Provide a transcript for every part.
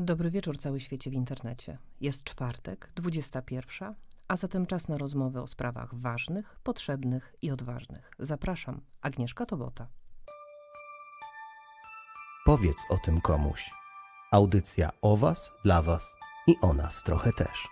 Dobry wieczór cały świecie w internecie. Jest czwartek, 21, a zatem czas na rozmowy o sprawach ważnych, potrzebnych i odważnych. Zapraszam, Agnieszka Tobota. Powiedz o tym komuś. Audycja o Was, dla Was i o nas trochę też.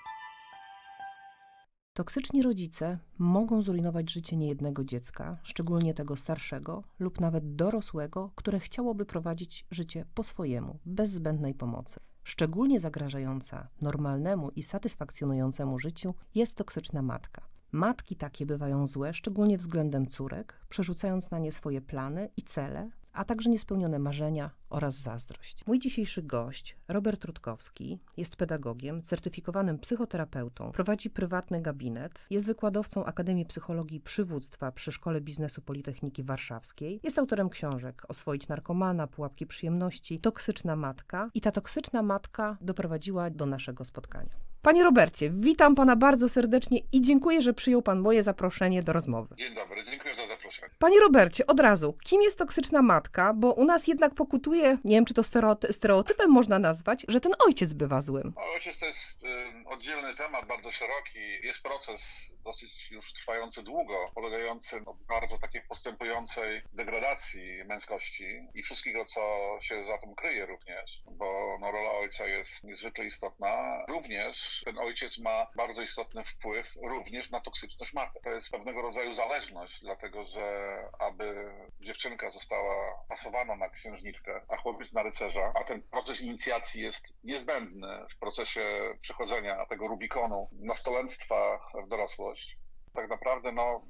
Toksyczni rodzice mogą zrujnować życie niejednego dziecka, szczególnie tego starszego lub nawet dorosłego, które chciałoby prowadzić życie po swojemu, bez zbędnej pomocy. Szczególnie zagrażająca normalnemu i satysfakcjonującemu życiu jest toksyczna matka. Matki takie bywają złe, szczególnie względem córek, przerzucając na nie swoje plany i cele, a także niespełnione marzenia oraz zazdrość. Mój dzisiejszy gość, Robert Rutkowski, jest pedagogiem, certyfikowanym psychoterapeutą, prowadzi prywatny gabinet, jest wykładowcą Akademii Psychologii Przywództwa przy Szkole Biznesu Politechniki Warszawskiej, jest autorem książek Oswoić narkomana, Pułapki przyjemności, Toksyczna matka i ta toksyczna matka doprowadziła do naszego spotkania. Panie Robercie, witam pana bardzo serdecznie i dziękuję, że przyjął pan moje zaproszenie do rozmowy. Dzień dobry, dziękuję za zaproszenie. Panie Robercie, od razu, kim jest toksyczna matka? Bo u nas jednak pokutuje, nie wiem czy to stereoty- stereotypem można nazwać, że ten ojciec bywa złym. No, Ojciec to jest y, oddzielny temat, bardzo szeroki. Jest proces dosyć już trwający długo, polegający na bardzo takiej postępującej degradacji męskości i wszystkiego, co się za tym kryje również, bo no, rola ojca jest niezwykle istotna. Również ten ojciec ma bardzo istotny wpływ również na toksyczność matki. To jest pewnego rodzaju zależność, dlatego że aby dziewczynka została pasowana na księżniczkę, a chłopiec na rycerza, a ten proces inicjacji jest niezbędny w procesie przechodzenia tego Rubikonu nastolenstwa w dorosłość. Tak naprawdę no,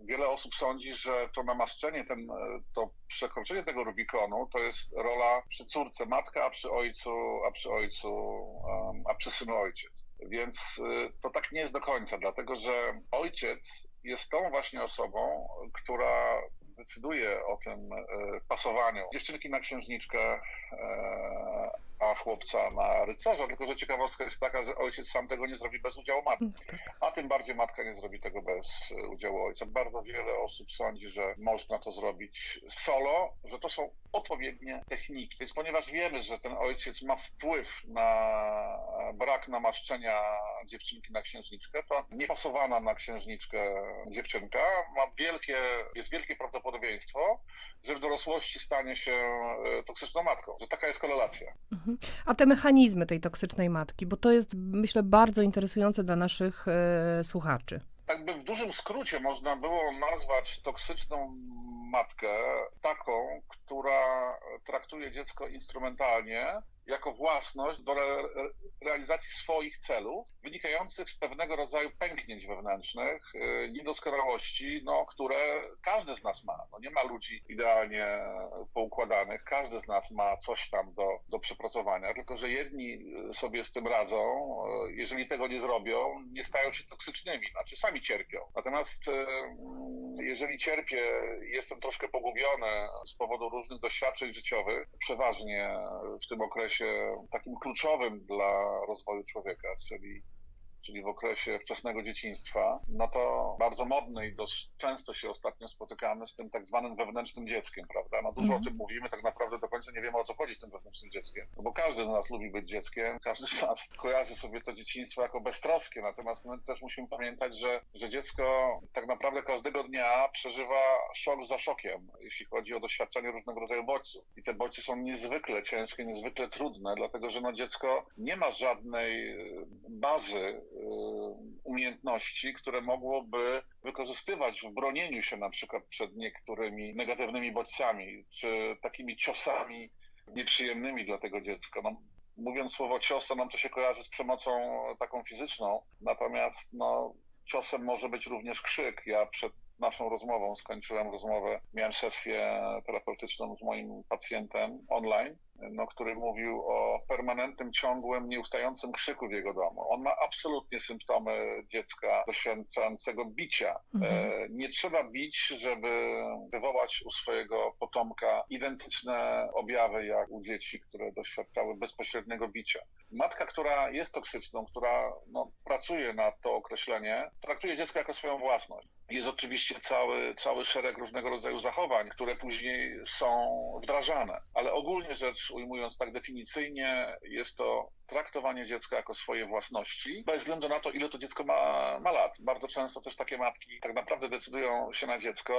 wiele osób sądzi, że to namaszczenie, ten, to przekroczenie tego Rubikonu to jest rola przy córce matka, a przy ojcu, a przy ojcu, a przy synu ojciec. Więc y, to tak nie jest do końca, dlatego że ojciec jest tą właśnie osobą, która decyduje o tym e, pasowaniu dziewczynki na księżniczkę, e, a chłopca na rycerza, tylko że ciekawostka jest taka, że ojciec sam tego nie zrobi bez udziału matki, a tym bardziej matka nie zrobi tego bez e, udziału ojca. Bardzo wiele osób sądzi, że można to zrobić solo, że to są odpowiednie techniki. Więc ponieważ wiemy, że ten ojciec ma wpływ na brak namaszczenia dziewczynki na księżniczkę, to niepasowana na księżniczkę dziewczynka ma wielkie, jest wielkie prawdopodobieństwo, że w dorosłości stanie się e, toksyczną matką. Że taka jest korelacja. Mhm. A te mechanizmy tej toksycznej matki, bo to jest, myślę, bardzo interesujące dla naszych e, słuchaczy. Tak by w dużym skrócie można było nazwać toksyczną matkę taką, która traktuje dziecko instrumentalnie, jako własność do re realizacji swoich celów, wynikających z pewnego rodzaju pęknięć wewnętrznych, yy, niedoskonałości, no, które każdy z nas ma. No, nie ma ludzi idealnie poukładanych, każdy z nas ma coś tam do, do przepracowania, tylko że jedni sobie z tym radzą, yy, jeżeli tego nie zrobią, nie stają się toksycznymi, znaczy sami cierpią. Natomiast yy, jeżeli cierpię, jestem troszkę pogubiony z powodu różnych doświadczeń życiowych, przeważnie w tym okresie takim kluczowym dla rozwoju człowieka, czyli, czyli w okresie wczesnego dzieciństwa, no to bardzo modny i dość często się ostatnio spotykamy z tym tak zwanym wewnętrznym dzieckiem, prawda? No dużo Mhm. o tym mówimy, tak naprawdę do końca nie wiemy o co chodzi z tym wewnętrznym dzieckiem, no bo każdy z nas lubi być dzieckiem, każdy z nas kojarzy sobie to dzieciństwo jako beztroskie, natomiast my też musimy pamiętać, że, że dziecko tak naprawdę każdego dnia przeżywa szok za szokiem, jeśli chodzi o doświadczenie różnego rodzaju bodźców. I te bodźce są niezwykle ciężkie, niezwykle trudne, dlatego że no dziecko nie ma żadnej e, bazy umiejętności, które mogłoby wykorzystywać w bronieniu się na przykład przed niektórymi negatywnymi bodźcami, czy takimi ciosami nieprzyjemnymi dla tego dziecka. No, mówiąc słowo cios, to nam to się kojarzy z przemocą taką fizyczną, natomiast no, ciosem może być również krzyk. Ja przed naszą rozmową skończyłem rozmowę, miałem sesję terapeutyczną z moim pacjentem online, no, który mówił o permanentnym, ciągłym, nieustającym krzyku w jego domu. On ma absolutnie symptomy dziecka doświadczającego bicia. Mhm. E, nie trzeba bić, żeby wywołać u swojego potomka identyczne objawy jak u dzieci, które doświadczały bezpośredniego bicia. Matka, która jest toksyczną, która no, pracuje na to określenie, traktuje dziecko jako swoją własność. Jest oczywiście cały, cały szereg różnego rodzaju zachowań, które później są wdrażane, ale ogólnie rzecz ujmując tak definicyjnie, jest to traktowanie dziecka jako swojej własności, bez względu na to, ile to dziecko ma, ma lat. Bardzo często też takie matki tak naprawdę decydują się na dziecko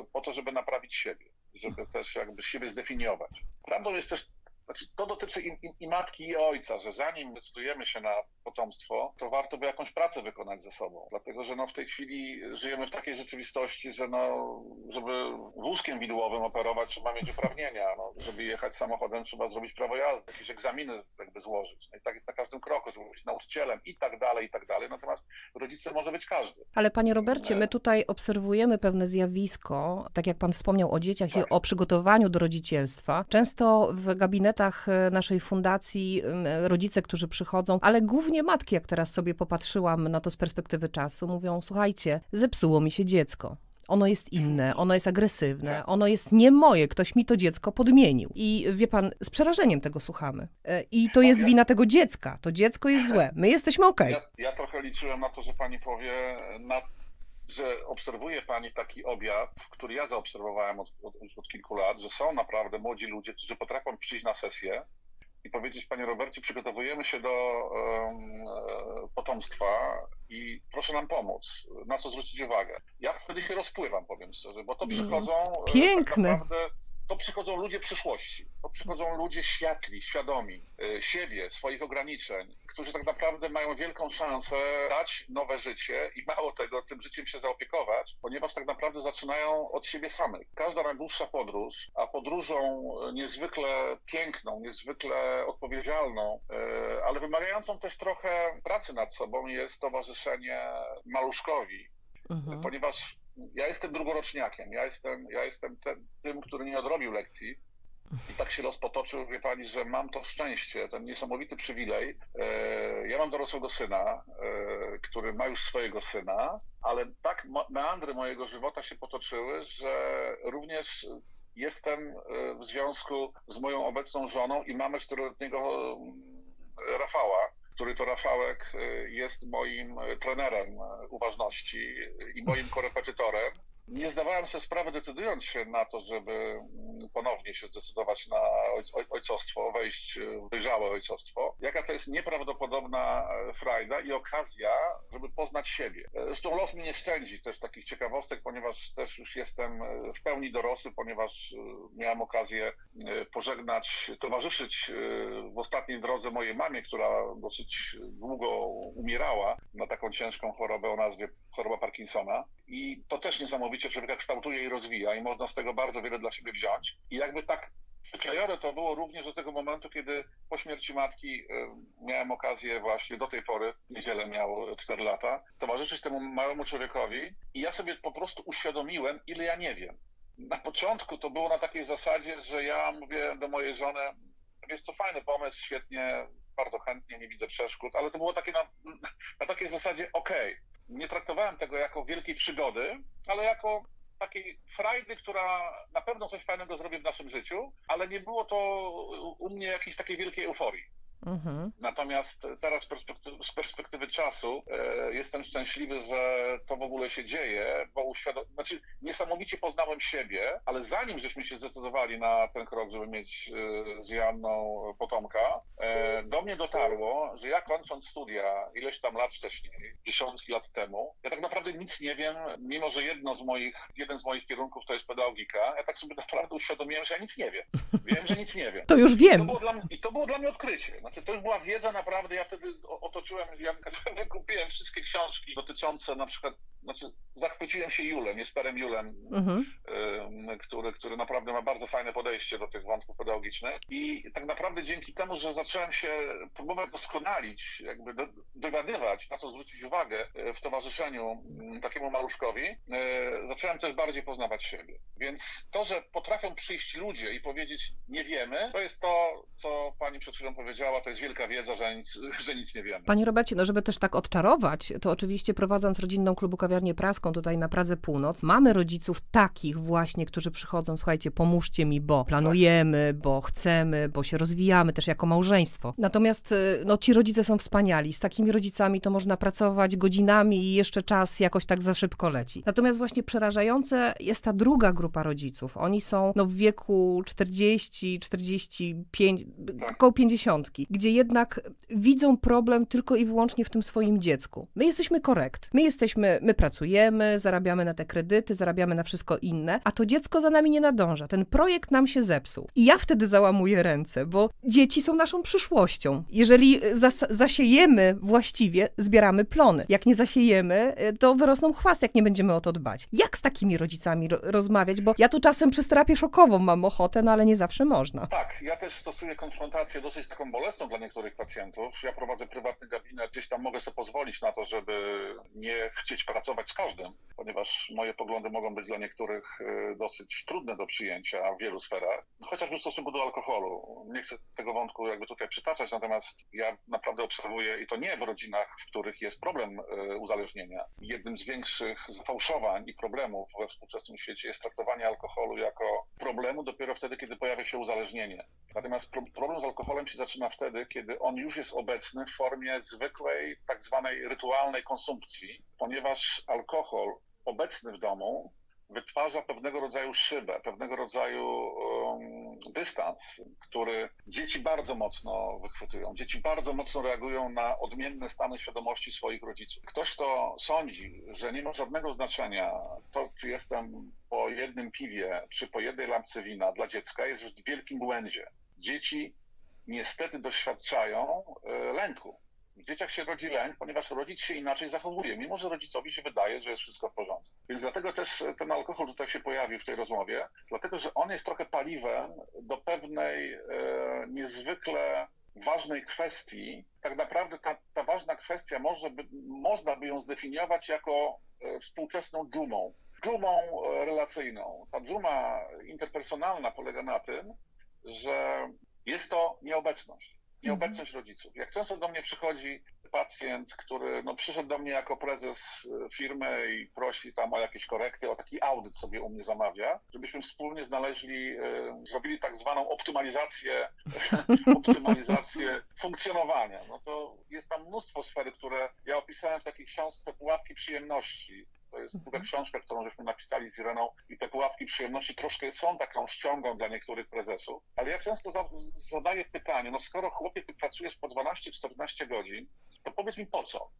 e, po to, żeby naprawić siebie, żeby też jakby siebie zdefiniować. Prawdą jest też znaczy, to dotyczy i, i, i, matki, i ojca, że zanim decydujemy się na potomstwo, to warto by jakąś pracę wykonać ze sobą. Dlatego, że no w tej chwili żyjemy w takiej rzeczywistości, że no, żeby wózkiem widłowym operować, trzeba mieć uprawnienia. No, żeby jechać samochodem, trzeba zrobić prawo jazdy, jakieś egzaminy jakby złożyć. No i tak jest na każdym kroku, żeby być nauczycielem i tak dalej, i tak dalej. Natomiast rodzicem może być każdy. Ale panie Robercie, my tutaj obserwujemy pewne zjawisko, tak jak pan wspomniał o dzieciach tak. i o przygotowaniu do rodzicielstwa. Często w gabinetach E, naszej fundacji rodzice, którzy przychodzą, ale głównie matki, jak teraz sobie popatrzyłam na to z perspektywy czasu, mówią: Słuchajcie, zepsuło mi się dziecko. Ono jest inne, ono jest agresywne, tak. ono jest nie moje, ktoś mi to dziecko podmienił. I wie pan, z przerażeniem tego słuchamy. E, I to jest wina tego dziecka. To dziecko jest złe. My jesteśmy okej. Okay. Ja, ja trochę liczyłem na to, że pani powie, na że obserwuje Pani taki objaw, który ja zaobserwowałem od, od, od, kilku lat, że są naprawdę młodzi ludzie, którzy potrafią przyjść na sesję i powiedzieć, Panie Robercie, przygotowujemy się do um, potomstwa i proszę nam pomóc, na co zwrócić uwagę. Ja wtedy się rozpływam, powiem szczerze, bo to mhm. przychodzą... E, Piękne. Tak naprawdę, to przychodzą ludzie przyszłości, to przychodzą ludzie światli, świadomi y, siebie, swoich ograniczeń, którzy tak naprawdę mają wielką szansę dać nowe życie i mało tego, tym życiem się zaopiekować, ponieważ tak naprawdę zaczynają od siebie samych. Każda najdłuższa podróż, a podróżą niezwykle piękną, niezwykle odpowiedzialną, y, ale wymagającą też trochę pracy nad sobą jest towarzyszenie maluszkowi, mhm. ponieważ ja jestem drugoroczniakiem, ja jestem, ja jestem ten, tym, który nie odrobił lekcji. I tak się los potoczył, wie pani, że mam to szczęście, ten niesamowity przywilej. E, ja mam dorosłego syna, e, który ma już swojego syna, ale tak meandry mojego żywota się potoczyły, że również jestem e, w związku z moją obecną żoną i mamy czteroletniego Rafała, który to Rafałek y, jest moim y, trenerem y, uważności i moim korepetytorem nie zdawałem sobie sprawy, decydując się na to, żeby ponownie się zdecydować na ojcostwo, wejść w dojrzałe ojcostwo, jaka to jest nieprawdopodobna e, frajda i okazja, żeby poznać siebie. E, zresztą los mi nie szczędzi też takich ciekawostek, ponieważ też już jestem e, w pełni dorosły, ponieważ miałem okazję pożegnać, towarzyszyć w ostatniej drodze mojej mamie, która dosyć długo umierała na taką ciężką chorobę o nazwie choroba Parkinsona. I to też niesamowicie człowieka kształtuje i rozwija i można z tego bardzo wiele dla siebie wziąć. I jakby tak przyklejone to było również do tego momentu, kiedy po śmierci matki miałem okazję właśnie do tej pory, niedzielę miał 4 lata, towarzyszyć temu małemu człowiekowi i ja sobie po prostu uświadomiłem, ile ja nie wiem. Na początku to było na takiej zasadzie, że ja mówię do mojej żony, jest to fajny pomysł, świetnie, bardzo chętnie, nie widzę przeszkód, ale to było takie na, na takiej zasadzie, okej, okay, nie traktowałem tego jako wielkiej przygody, ale jako takiej frajdy, która na pewno coś fajnego zrobi w naszym życiu, ale nie było to u mnie jakiejś takiej wielkiej euforii. Mhm. Natomiast teraz z perspektywy, z perspektywy czasu e, jestem szczęśliwy, że to w ogóle się dzieje, bo uświadom... znaczy niesamowicie poznałem siebie, ale zanim żeśmy się zdecydowali na ten krok, żeby mieć e, z Janną potomka, e, do mnie dotarło, że ja kończąc studia ileś tam lat wcześniej, dziesiątki lat temu, ja tak naprawdę nic nie wiem, mimo że jedno z moich, jeden z moich kierunków to jest pedagogika, ja tak sobie naprawdę uświadomiłem, że ja nic nie wiem. Wiem, że nic nie wiem. To już wiem. I to było dla, i to było dla mnie odkrycie. Znaczy, to już była wiedza naprawdę, ja wtedy otoczyłem, ja wykupiłem wszystkie książki dotyczące na przykład, znaczy zachwyciłem się Julem, Jesperem Julem, mhm. y, który, który naprawdę ma bardzo fajne podejście do tych wątków pedagogicznych i tak naprawdę dzięki temu, że zacząłem się próbować doskonalić, jakby do, dowiadywać, na co zwrócić uwagę e, w towarzyszeniu takiemu maluszkowi, y, zacząłem też bardziej poznawać siebie. Więc to, że potrafią przyjść ludzie i powiedzieć nie wiemy, to jest to, co pani przed chwilą powiedziała, to jest wielka wiedza, że nic, że nic nie wiemy. Panie Robercie, no żeby też tak odczarować, to oczywiście prowadząc rodzinną klubu kawiarnię praską tutaj na Pradze Północ, mamy rodziców takich właśnie, którzy przychodzą, słuchajcie, pomóżcie mi, bo planujemy, bo chcemy, bo się rozwijamy też jako małżeństwo. Natomiast Natomiast y, no, ci rodzice są wspaniali. Z takimi rodzicami to można pracować godzinami i jeszcze czas jakoś tak za szybko leci. Natomiast właśnie przerażające jest ta druga grupa rodziców. Oni są no, w wieku 40, 45, Tak. około 50, gdzie jednak widzą problem tylko i wyłącznie w tym swoim dziecku. My jesteśmy korekt. My jesteśmy, my pracujemy, zarabiamy na te kredyty, zarabiamy na wszystko inne, a to dziecko za nami nie nadąża. Ten projekt nam się zepsuł. I ja wtedy załamuję ręce, bo dzieci są naszą przyszłością. Jeżeli zas- zasiejemy właściwie, zbieramy plony. Jak nie zasiejemy, y, to wyrosną chwast, jak nie będziemy o to dbać. Jak z takimi rodzicami ro- rozmawiać? Bo ja tu czasem przez terapię szokową mam ochotę, no ale nie zawsze można. Tak, ja też stosuję konfrontację dosyć taką bolesną dla niektórych pacjentów. Ja prowadzę prywatny gabinet, gdzieś tam mogę sobie pozwolić na to, żeby nie chcieć pracować z każdym, ponieważ moje poglądy mogą być dla niektórych y, dosyć trudne do przyjęcia w wielu sferach, chociażby w stosunku do alkoholu. Nie chcę tego wątku jakby tutaj przytaczać, natomiast ja naprawdę obserwuję i to nie w rodzinach, w których jest problem y, uzależnienia. Jednym z większych zafałszowań i problemów we współczesnym świecie jest traktowanie alkoholu jako problemu dopiero wtedy, kiedy pojawia się uzależnienie. Natomiast pro- problem z alkoholem się zaczyna wtedy, kiedy on już jest obecny w formie zwykłej, tak zwanej rytualnej konsumpcji, ponieważ alkohol obecny w domu wytwarza pewnego rodzaju szybę, pewnego rodzaju um, dystans, który dzieci bardzo mocno wychwytują. Dzieci bardzo mocno reagują na odmienne stany świadomości swoich rodziców. Ktoś, kto sądzi, że nie ma żadnego znaczenia to, czy jestem po jednym piwie, czy po jednej lampce wina dla dziecka, jest w wielkim błędzie. Dzieci niestety doświadczają e, lęku. W dzieciach się rodzi lęk, ponieważ rodzic się inaczej zachowuje, mimo że rodzicowi się wydaje, że jest wszystko w porządku. Więc dlatego też ten alkohol tutaj się pojawił w tej rozmowie, dlatego że on jest trochę paliwem do pewnej e, niezwykle ważnej kwestii. Tak naprawdę ta, ta ważna kwestia może by, można by ją zdefiniować jako e, współczesną dżumą. Dżumą e, relacyjną. Ta dżuma interpersonalna polega na tym, że jest to nieobecność. Nieobecność rodziców. Jak często do mnie przychodzi pacjent, który no, przyszedł do mnie jako prezes e, firmy i prosi tam o jakieś korekty, o taki audyt sobie u mnie zamawia, żebyśmy wspólnie znaleźli, e, zrobili tak zwaną optymalizację, optymalizację funkcjonowania. No to jest tam mnóstwo sfer, które ja opisałem w takiej książce Pułapki Przyjemności. To jest druga książka, którą żeśmy napisali z Ireną i te pułapki przyjemności troszkę są taką ściągą dla niektórych prezesów, ale ja często za, zadaję pytanie, no skoro chłopie ty pracujesz po 12-14 godzin, to powiedz mi po co?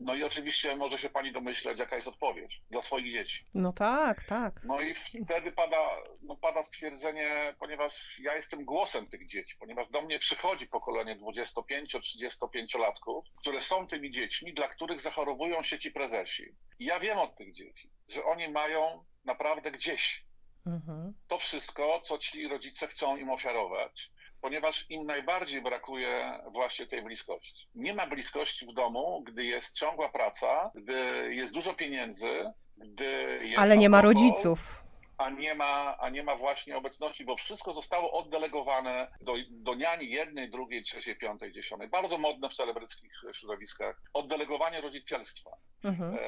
No i oczywiście może się pani domyśleć, jaka jest odpowiedź dla swoich dzieci. No tak, tak. No i wtedy pada, no pada stwierdzenie, ponieważ ja jestem głosem tych dzieci, ponieważ do mnie przychodzi pokolenie 25-35-latków, które są tymi dziećmi, dla których zachorowują się ci prezesi. I ja wiem od tych dzieci, że oni mają naprawdę gdzieś Mhm. to wszystko, co ci rodzice chcą im ofiarować, ponieważ im najbardziej brakuje właśnie tej bliskości. Nie ma bliskości w domu, gdy jest ciągła praca, gdy jest dużo pieniędzy, gdy jest Ale nie ma rodziców. a nie ma, a nie ma właśnie obecności, bo wszystko zostało oddelegowane do, do niani jednej, drugiej, trzeciej, piątej, dziesiątej. Bardzo modne w celebryckich środowiskach. Oddelegowanie rodzicielstwa. Mhm. E,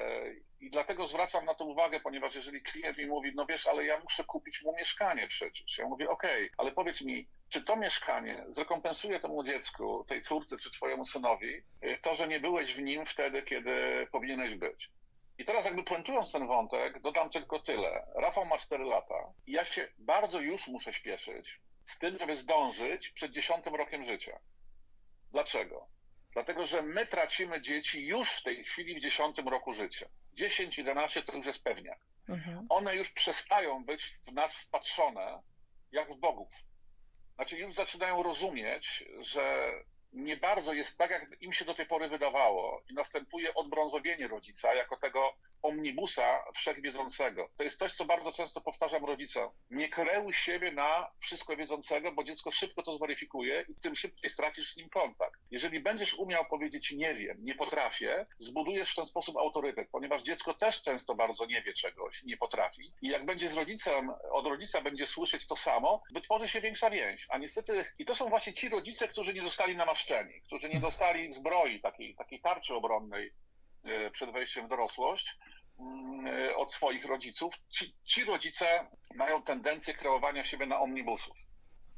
I dlatego zwracam na to uwagę, ponieważ jeżeli klient mi mówi, no wiesz, ale ja muszę kupić mu mieszkanie przecież. Ja mówię, okej, ale powiedz mi, czy to mieszkanie zrekompensuje temu dziecku, tej córce czy twojemu synowi e, to, że nie byłeś w nim wtedy, kiedy powinieneś być? I teraz jakby puentując ten wątek, dodam tylko tyle. Rafał ma 4 lata i ja się bardzo już muszę śpieszyć z tym, żeby zdążyć przed 10 rokiem życia. Dlaczego? Dlatego, że my tracimy dzieci już w tej chwili w 10 roku życia. 10-11 to już jest pewniak. Mhm. One już przestają być w nas wpatrzone jak w bogów. Znaczy już zaczynają rozumieć, że nie bardzo jest tak, jak im się do tej pory wydawało i następuje odbrązowienie rodzica jako tego omnibusa wszechwiedzącego. To jest coś, co bardzo często powtarzam rodzicom. Nie kreuj siebie na wszystko wiedzącego, bo dziecko szybko to zweryfikuje i tym szybciej stracisz z nim kontakt. Jeżeli będziesz umiał powiedzieć nie wiem, nie potrafię, zbudujesz w ten sposób autorytet, ponieważ dziecko też często bardzo nie wie czegoś, nie potrafi. I jak będzie z rodzicem, od rodzica będzie słyszeć to samo, wytworzy się większa więź. A niestety, i to są właśnie ci rodzice, którzy nie zostali namaszczeni, którzy nie dostali zbroi, takiej, takiej tarczy obronnej e, przed wejściem w dorosłość od swoich rodziców. Ci, ci rodzice mają tendencję kreowania siebie na omnibusów.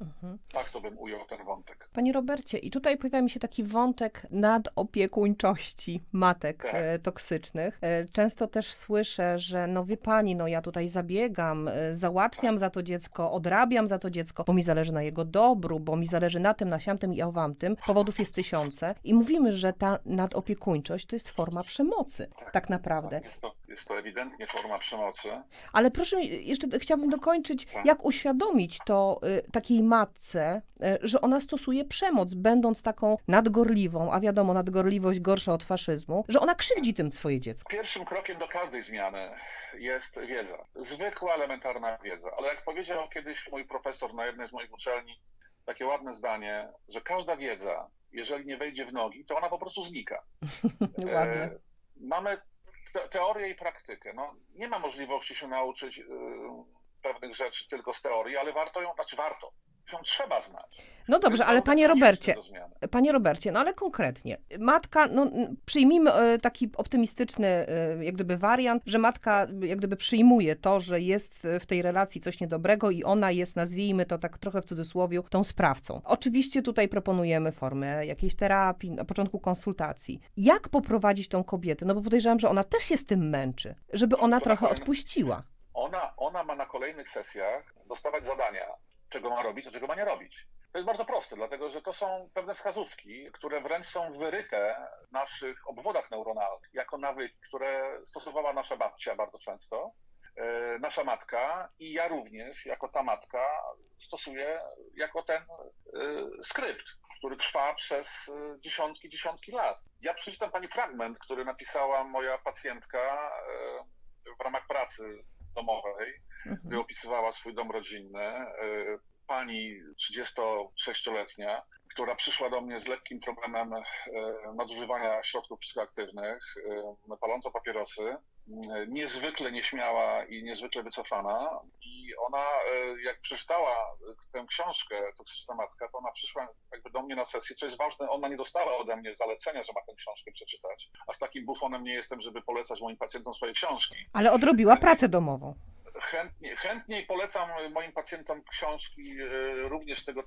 Mhm. Tak to bym ujął ten wątek. Panie Robercie, i tutaj pojawia mi się taki wątek nadopiekuńczości matek tak. E, toksycznych. E, często też słyszę, że no wie pani, no ja tutaj zabiegam, e, załatwiam tak. za to dziecko, odrabiam za to dziecko, bo mi zależy na jego dobru, bo mi zależy na tym, na siamtym i owamtym. Powodów jest tysiące. I mówimy, że ta nadopiekuńczość to jest forma przemocy, tak, tak naprawdę. Jest to, jest to ewidentnie forma przemocy. Ale proszę, jeszcze chciałabym dokończyć, tak. jak uświadomić to y, takiej matce, y, że ona stosuje przemoc, będąc taką nadgorliwą, a wiadomo, nadgorliwość gorsza od faszyzmu, że ona krzywdzi tym swoje dziecko. Pierwszym krokiem do każdej zmiany jest wiedza. Zwykła, elementarna wiedza. Ale jak powiedział kiedyś mój profesor na jednej z moich uczelni, takie ładne zdanie, że każda wiedza, jeżeli nie wejdzie w nogi, to ona po prostu znika. Ładnie. E, mamy teorię i praktykę. No, nie ma możliwości się nauczyć y, pewnych rzeczy tylko z teorii, ale warto ją, znaczy warto, ją trzeba znać. No dobrze, ale panie Robercie, panie Robercie, no ale konkretnie, matka, no przyjmijmy e, taki optymistyczny e, jak gdyby wariant, że matka jak gdyby przyjmuje to, że jest w tej relacji coś niedobrego i ona jest, nazwijmy to tak trochę w cudzysłowie, tą sprawcą. Oczywiście tutaj proponujemy formę jakiejś terapii, na początku konsultacji. Jak poprowadzić tą kobietę? No bo podejrzewam, że ona też się z tym męczy, żeby ona trochę odpuściła. Ona, ona ma na kolejnych sesjach dostawać zadania, czego ma robić, a czego ma nie robić. To jest bardzo proste, dlatego że to są pewne wskazówki, które wręcz są wyryte w naszych obwodach neuronalnych, jako nawyki, które stosowała nasza babcia bardzo często, e, nasza matka i ja również, jako ta matka, stosuję jako ten e, skrypt, który trwa przez e, dziesiątki, dziesiątki lat. Ja przeczytam pani fragment, który napisała moja pacjentka w ramach pracy domowej, mhm. gdy opisywała swój dom rodzinny pani 36-letnia, która przyszła do mnie z lekkim problemem e, nadużywania środków psychoaktywnych, e, paląca papierosy, niezwykle nieśmiała i niezwykle wycofana. I ona, e, jak przeczytała tę książkę Toksyczna Matka, to ona przyszła jakby do mnie na sesję, co jest ważne, ona nie dostała ode mnie zalecenia, że ma tę książkę przeczytać. Aż takim bufonem nie jestem, żeby polecać moim pacjentom swoje książki. Ale odrobiła pracę domową chętnie, chętniej polecam moim pacjentom książki e, również tego,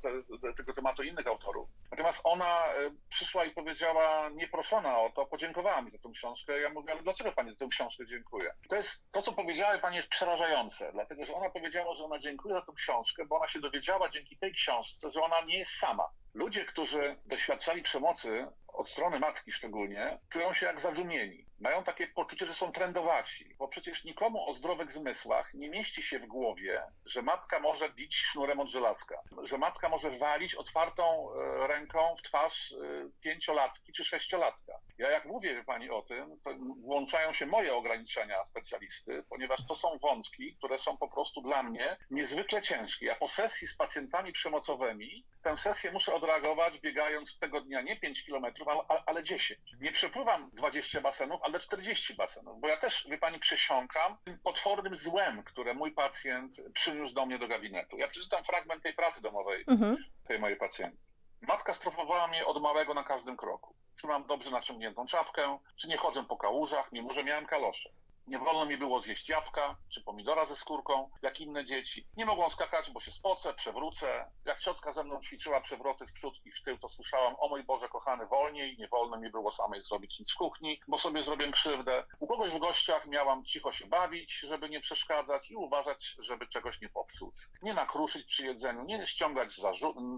tego tematu innych autorów. Natomiast ona e, przyszła i powiedziała, nieproszona o to, podziękowała mi za tę książkę. Ja mówię, ale dlaczego pani za tę książkę dziękuję? To jest to, co powiedziała pani jest przerażające, dlatego że ona powiedziała, że ona dziękuje za tę książkę, bo ona się dowiedziała dzięki tej książce, że ona nie jest sama. Ludzie, którzy doświadczali przemocy, od strony matki szczególnie, czują się jak zadzumieni. Mają takie poczucie, że są trendowaci, bo przecież nikomu o zdrowych zmysłach nie mieści się w głowie, że matka może bić sznurem od żelazka, że matka może walić otwartą e, ręką w twarz e, pięciolatki czy sześciolatka. Ja jak mówię pani o tym, to włączają się moje ograniczenia specjalisty, ponieważ to są wątki, które są po prostu dla mnie niezwykle ciężkie. Ja po sesji z pacjentami przemocowymi tę sesję muszę odreagować biegając tego dnia nie 5 kilometrów, ale, ale 10. Nie przepływam 20 basenów, ale 40 basenów, bo ja też, wie pani, przesiąkam tym potwornym złem, które mój pacjent przyniósł do mnie do gabinetu. Ja przeczytam fragment tej pracy domowej mhm. tej mojej pacjentki. Matka strofowała mnie od małego na każdym kroku. Czy mam dobrze naciągniętą czapkę, czy nie chodzę po kałużach, mimo że miałem kalosze. Nie wolno mi było zjeść jabłka czy pomidora ze skórką, jak inne dzieci. Nie mogłam skakać, bo się spocę, przewrócę. Jak ciotka ze mną ćwiczyła przewroty w przód i w tył, to słyszałam, o mój Boże kochany, wolniej, nie wolno mi było samej zrobić nic w kuchni, bo sobie zrobię krzywdę. U kogoś w gościach miałam cicho się bawić, żeby nie przeszkadzać i uważać, żeby czegoś nie popsuć. Nie nakruszyć przy jedzeniu, nie ściągać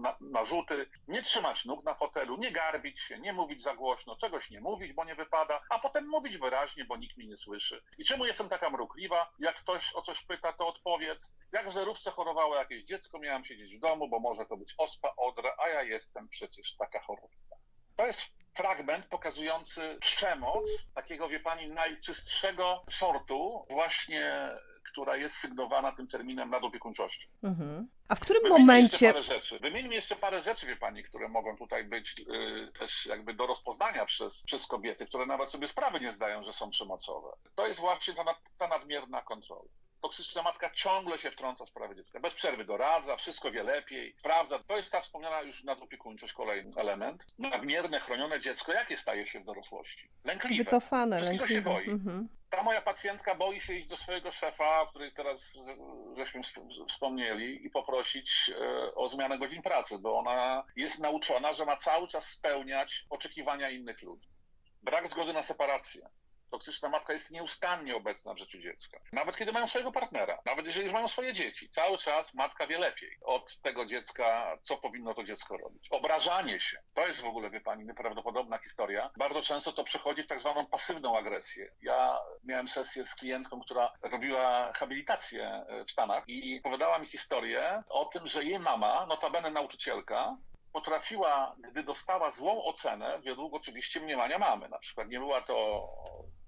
na- narzuty, nie trzymać nóg na fotelu, nie garbić się, nie mówić za głośno, czegoś nie mówić, bo nie wypada, a potem mówić wyraźnie, bo nikt mi nie słyszy. I czemu jestem taka mrukliwa? Jak ktoś o coś pyta, to odpowiedz. Jak w zerówce chorowało jakieś dziecko, miałam siedzieć w domu, bo może to być ospa, odra, a ja jestem przecież taka chorobliwa. To jest fragment pokazujący przemoc takiego, wie pani, najczystszego sortu, właśnie która jest sygnowana tym terminem nadopiekuńczości. Mhm. A w którym Wymieńmy momencie... Jeszcze parę rzeczy. Wymienimy jeszcze parę rzeczy, wie pani, które mogą tutaj być y, też jakby do rozpoznania przez, przez kobiety, które nawet sobie sprawy nie zdają, że są przemocowe. To jest właśnie ta, ta nadmierna kontrola toksyczna matka ciągle się wtrąca w sprawy dziecka. Bez przerwy doradza, wszystko wie lepiej, sprawdza. To jest ta wspomniana już nadopiekuńczość, kolejny element. Nadmierne, chronione dziecko, jakie staje się w dorosłości? Lękliwe. Wycofane, Wszystkiego się lękliwe. boi. Mhm. Ta moja pacjentka boi się iść do swojego szefa, o której teraz żeśmy wspomnieli, i poprosić e, o zmianę godzin pracy, bo ona jest nauczona, że ma cały czas spełniać oczekiwania innych ludzi. Brak zgody na separację. Toksyczna matka jest nieustannie obecna w życiu dziecka. Nawet kiedy mają swojego partnera, nawet jeżeli już mają swoje dzieci, cały czas matka wie lepiej od tego dziecka, co powinno to dziecko robić. Obrażanie się, to jest w ogóle, wie pani, nieprawdopodobna historia. Bardzo często to przechodzi w tak zwaną pasywną agresję. Ja miałem sesję z klientką, która robiła habilitację w Stanach i opowiadała mi historię o tym, że jej mama, notabene nauczycielka, potrafiła, gdy dostała złą ocenę, według oczywiście mniemania mamy, na przykład nie była to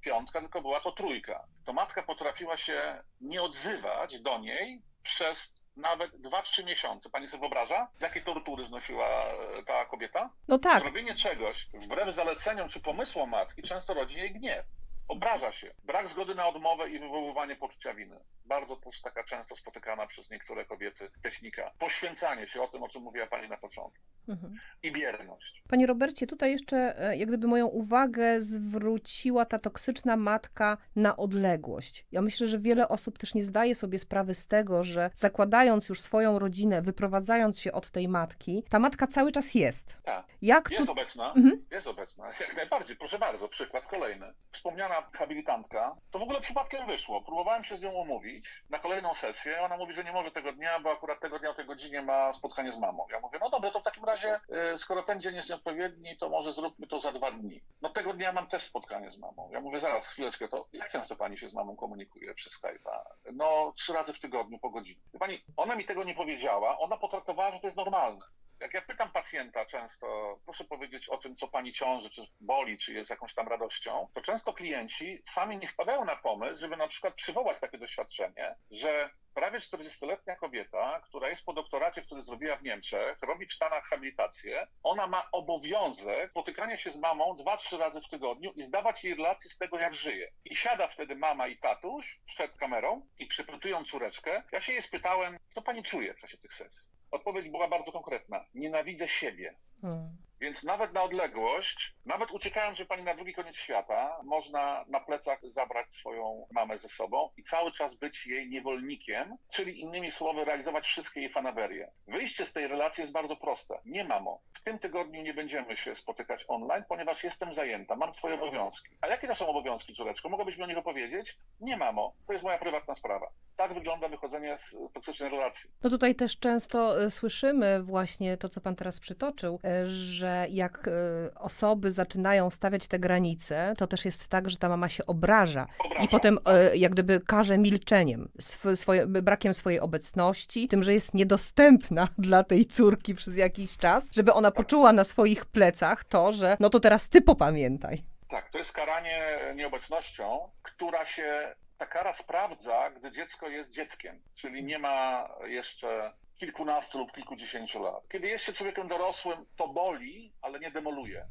piątka, tylko była to trójka, to matka potrafiła się nie odzywać do niej przez nawet 2-3 miesiące. Pani sobie wyobraża, jakie tortury znosiła e, ta kobieta? No tak, Zrobienie czegoś wbrew zaleceniom czy pomysłom matki często rodzi jej gniew. Obraża się. Brak zgody na odmowę i wywoływanie poczucia winy. Bardzo też taka często spotykana przez niektóre kobiety technika. Poświęcanie się o tym, o czym mówiła Pani na początku. Mhm. I bierność. Panie Robercie, tutaj jeszcze e, jak gdyby moją uwagę zwróciła ta toksyczna matka na odległość. Ja myślę, że wiele osób też nie zdaje sobie sprawy z tego, że zakładając już swoją rodzinę, wyprowadzając się od tej matki, ta matka cały czas jest. Tak. Jak Jest tu... obecna, Mhm. jest obecna, jak najbardziej. Proszę bardzo, przykład kolejny. Wspomniana habilitantka, to w ogóle przypadkiem wyszło. Próbowałem się z nią umówić na kolejną sesję. Ona mówi, że nie może tego dnia, bo akurat tego dnia o tej godzinie ma spotkanie z mamą. Ja mówię, no dobra, to w takim razie, y, skoro ten dzień jest nieodpowiedni, to może zróbmy to za dwa dni. No tego dnia mam też spotkanie z mamą. Ja mówię, zaraz, chwileczkę, to jak często pani się z mamą komunikuje przez Skype'a? No trzy razy w tygodniu po godzinie. Pani, ona mi tego nie powiedziała, ona potraktowała, że to jest normalne. Jak ja pytam pacjenta często, proszę powiedzieć o tym, co pani ciąży, czy boli, czy jest jakąś tam radością, to często klienci sami nie wpadają na pomysł, żeby na przykład przywołać takie doświadczenie, że prawie 40-letnia kobieta, która jest po doktoracie, który zrobiła w Niemczech, robi w Stanach habilitację, ona ma obowiązek spotykania się z mamą dwa, trzy razy w tygodniu i zdawać jej relacje z tego, jak żyje. I siada wtedy mama i tatuś przed kamerą i przypytują córeczkę. Ja się jej spytałem, co pani czuje w czasie tych sesji. Odpowiedź była bardzo konkretna. Nienawidzę siebie. Hmm. Więc nawet na odległość, nawet uciekając, że pani na drugi koniec świata, można na plecach zabrać swoją mamę ze sobą i cały czas być jej niewolnikiem, czyli innymi słowy realizować wszystkie jej fanaberie. Wyjście z tej relacji jest bardzo proste. Nie mamo, w tym tygodniu nie będziemy się spotykać online, ponieważ jestem zajęta, mam swoje obowiązki. A jakie to są obowiązki, córeczko? Mogłabyś mi o nich opowiedzieć? Nie mamo, to jest moja prywatna sprawa. Tak wygląda wychodzenie z, z toksycznej relacji. No tutaj też często y, słyszymy właśnie to, co pan teraz przytoczył, y, że jak y, osoby zaczynają stawiać te granice, to też jest tak, że ta mama się obraża Obraża. i potem y, jak gdyby karze milczeniem, sw- swoje, brakiem swojej obecności, tym, że jest niedostępna dla tej córki przez jakiś czas, żeby ona poczuła na swoich plecach to, że no to teraz ty popamiętaj. Tak, to jest karanie nieobecnością, która się, ta kara sprawdza, gdy dziecko jest dzieckiem, czyli nie ma jeszcze kilkunastu lub kilkudziesięciu lat. Kiedy jest się człowiekiem dorosłym, to boli, ale nie demoluje.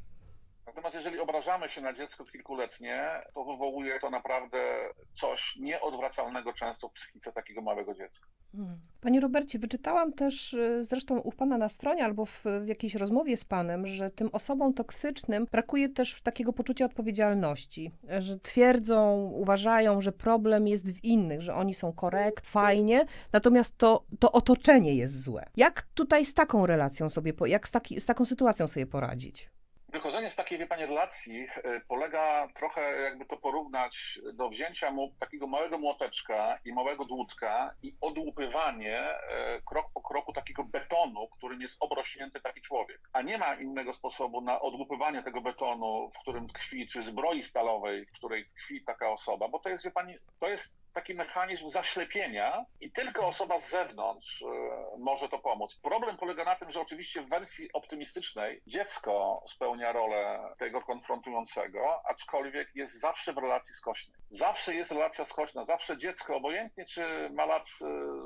Natomiast jeżeli obrażamy się na dziecko kilkuletnie, to wywołuje to naprawdę coś nieodwracalnego często w psychice takiego małego dziecka. Hmm. Panie Robercie, wyczytałam też y, zresztą u Pana na stronie albo w, w jakiejś rozmowie z Panem, że tym osobom toksycznym brakuje też takiego poczucia odpowiedzialności, że twierdzą, uważają, że problem jest w innych, że oni są korekt, fajnie, natomiast to, to otoczenie jest złe. Jak tutaj z taką relacją sobie, jak z, taki, z taką sytuacją sobie poradzić? Wychodzenie z takiej, wie pani, relacji y, polega trochę, jakby to porównać do wzięcia mu takiego małego młoteczka i małego dłutka i odłupywanie e, krok po kroku takiego betonu, którym jest obrośnięty taki człowiek. A nie ma innego sposobu na odłupywanie tego betonu, w którym tkwi, czy zbroi stalowej, w której tkwi taka osoba, bo to jest, wie pani, to jest taki mechanizm zaślepienia i tylko osoba z zewnątrz e, może to pomóc. Problem polega na tym, że oczywiście w wersji optymistycznej dziecko spełnia rolę tego konfrontującego, aczkolwiek jest zawsze w relacji skośnej. Zawsze jest relacja skośna, zawsze dziecko, obojętnie czy ma lat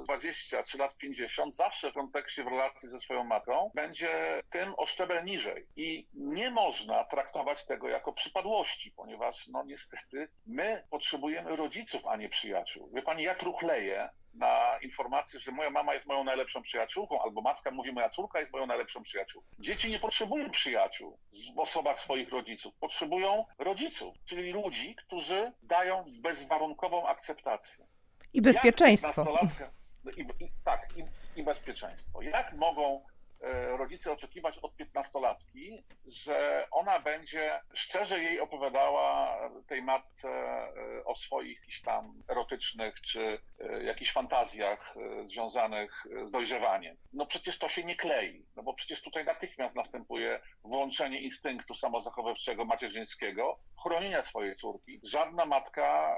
e, 20 czy lat 50, zawsze w kontekście w relacji ze swoją matką będzie tym o szczebel niżej. I nie można traktować tego jako przypadłości, ponieważ no niestety my potrzebujemy rodziców, a nie przyjaciół. Przyjaciół. Wie pani, ja truchleję na informację, że moja mama jest moją najlepszą przyjaciółką, albo matka mówi, moja córka jest moją najlepszą przyjaciółką. Dzieci nie potrzebują przyjaciół w osobach swoich rodziców, potrzebują rodziców, czyli ludzi, którzy dają bezwarunkową akceptację. I bezpieczeństwo. I, i, tak, i, i bezpieczeństwo. Jak mogą rodzice oczekiwać od piętnastolatki, że ona będzie szczerze jej opowiadała tej matce e, o swoich jakichś tam erotycznych czy e, jakichś fantazjach związanych z dojrzewaniem. No przecież to się nie klei, no bo przecież tutaj natychmiast następuje włączenie instynktu samozachowawczego macierzyńskiego, chronienia swojej córki. Żadna matka,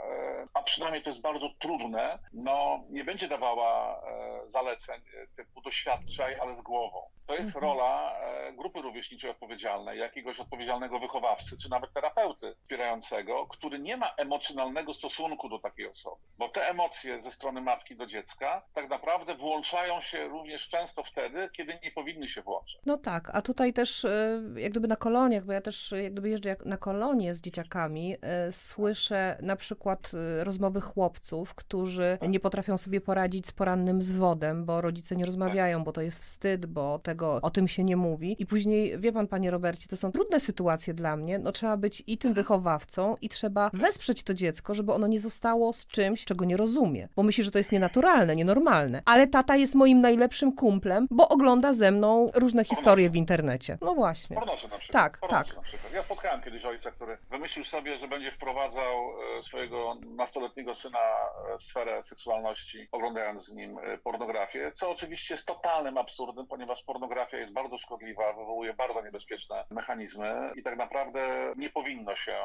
a przynajmniej to jest bardzo trudne, no nie będzie dawała zaleceń typu doświadczaj, ale z głową. To jest mhm. rola e, grupy rówieśniczej odpowiedzialnej, jakiegoś odpowiedzialnego wychowawcy, czy nawet terapeuty wspierającego, który nie ma emocjonalnego stosunku do takiej osoby. Bo te emocje ze strony matki do dziecka tak naprawdę włączają się również często wtedy, kiedy nie powinny się włączać. No tak, a tutaj też e, jak gdyby na koloniach, bo ja też jak gdyby jeżdżę na kolonie z dzieciakami, e, słyszę na przykład rozmowy chłopców, którzy nie potrafią sobie poradzić z porannym zwodem, bo rodzice nie rozmawiają, bo to jest wstyd, bo te tego, o tym się nie mówi. I później, wie pan, panie Robercie, to są trudne sytuacje dla mnie. No trzeba być i tym wychowawcą, i trzeba wesprzeć to dziecko, żeby ono nie zostało z czymś, czego nie rozumie. Bo myśli, że to jest nienaturalne, nienormalne. Ale tata jest moim najlepszym kumplem, bo ogląda ze mną różne historie w internecie. No właśnie. Pornosy na przykład. Tak, tak. Na przykład. Ja spotkałem kiedyś ojca, który wymyślił sobie, że będzie wprowadzał e, swojego nastoletniego syna e, w sferę seksualności, oglądając z nim e, pornografię, co oczywiście jest totalnym absurdem, ponieważ pornografia pornografia jest bardzo szkodliwa, wywołuje bardzo niebezpieczne mechanizmy i tak naprawdę nie powinno się e,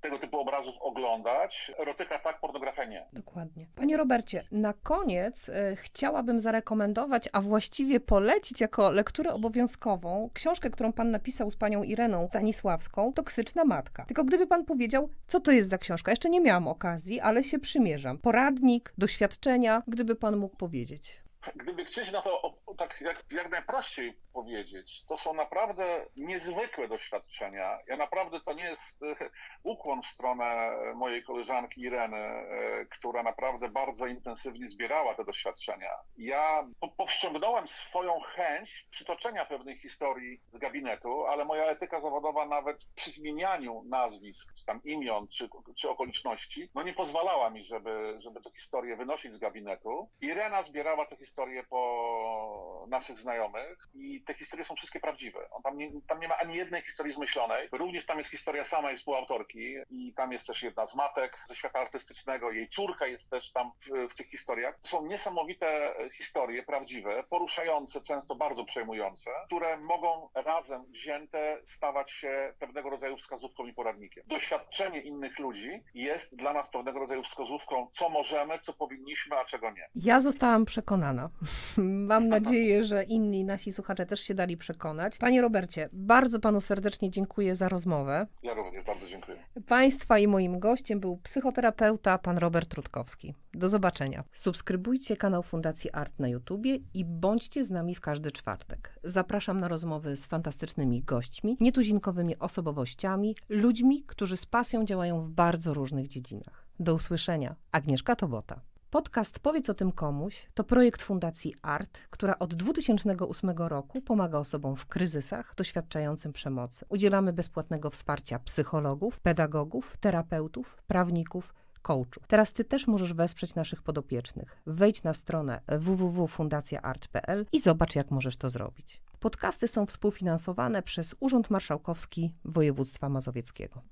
tego typu obrazów oglądać. Erotyka tak, pornografia nie. Dokładnie. Panie Robercie, na koniec y, chciałabym zarekomendować, a właściwie polecić jako lekturę obowiązkową książkę, którą pan napisał z panią Ireną Stanisławską, Toksyczna Matka. Tylko gdyby pan powiedział, co to jest za książka? Jeszcze nie miałam okazji, ale się przymierzam. Poradnik, doświadczenia, gdyby pan mógł powiedzieć. Gdyby chcieć na to tak jak, jak najprościej powiedzieć, to są naprawdę niezwykłe doświadczenia. Ja naprawdę to nie jest e, ukłon w stronę mojej koleżanki Ireny, e, która naprawdę bardzo intensywnie zbierała te doświadczenia. Ja powściągnąłem swoją chęć przytoczenia pewnej historii z gabinetu, ale moja etyka zawodowa nawet przy zmienianiu nazwisk, czy tam imion, czy, czy okoliczności, no nie pozwalała mi, żeby, żeby tę historię wynosić z gabinetu. Irena zbierała tę historię po naszych znajomych i te historie są wszystkie prawdziwe. On tam, nie, tam nie ma ani jednej historii zmyślonej. Również tam jest historia samej współautorki i tam jest też jedna z matek ze świata artystycznego. Jej córka jest też tam w, w tych historiach. To są niesamowite historie, prawdziwe, poruszające, często bardzo przejmujące, które mogą razem wzięte stawać się pewnego rodzaju wskazówką i poradnikiem. Doświadczenie innych ludzi jest dla nas pewnego rodzaju wskazówką, co możemy, co powinniśmy, a czego nie. Ja zostałam przekonana. Mam nadzieję, że inni nasi słuchacze też się dali przekonać. Panie Robercie, bardzo panu serdecznie dziękuję za rozmowę. Ja również bardzo dziękuję. Państwa i moim gościem był psychoterapeuta pan Robert Rutkowski. Do zobaczenia. Subskrybujcie kanał Fundacji Art na YouTubie i bądźcie z nami w każdy czwartek. Zapraszam na rozmowy z fantastycznymi gośćmi, nietuzinkowymi osobowościami, ludźmi, którzy z pasją działają w bardzo różnych dziedzinach. Do usłyszenia. Agnieszka Tobota. Podcast Powiedz o tym komuś to projekt Fundacji ART, która od 2008 roku pomaga osobom w kryzysach doświadczającym przemocy. Udzielamy bezpłatnego wsparcia psychologów, pedagogów, terapeutów, prawników, coachów. Teraz Ty też możesz wesprzeć naszych podopiecznych. Wejdź na stronę www.fundacjaart.pl i zobacz, jak możesz to zrobić. Podcasty są współfinansowane przez Urząd Marszałkowski Województwa Mazowieckiego.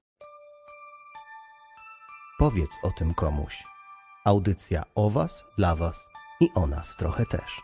Powiedz o tym komuś. Audycja o Was, dla Was i o nas trochę też.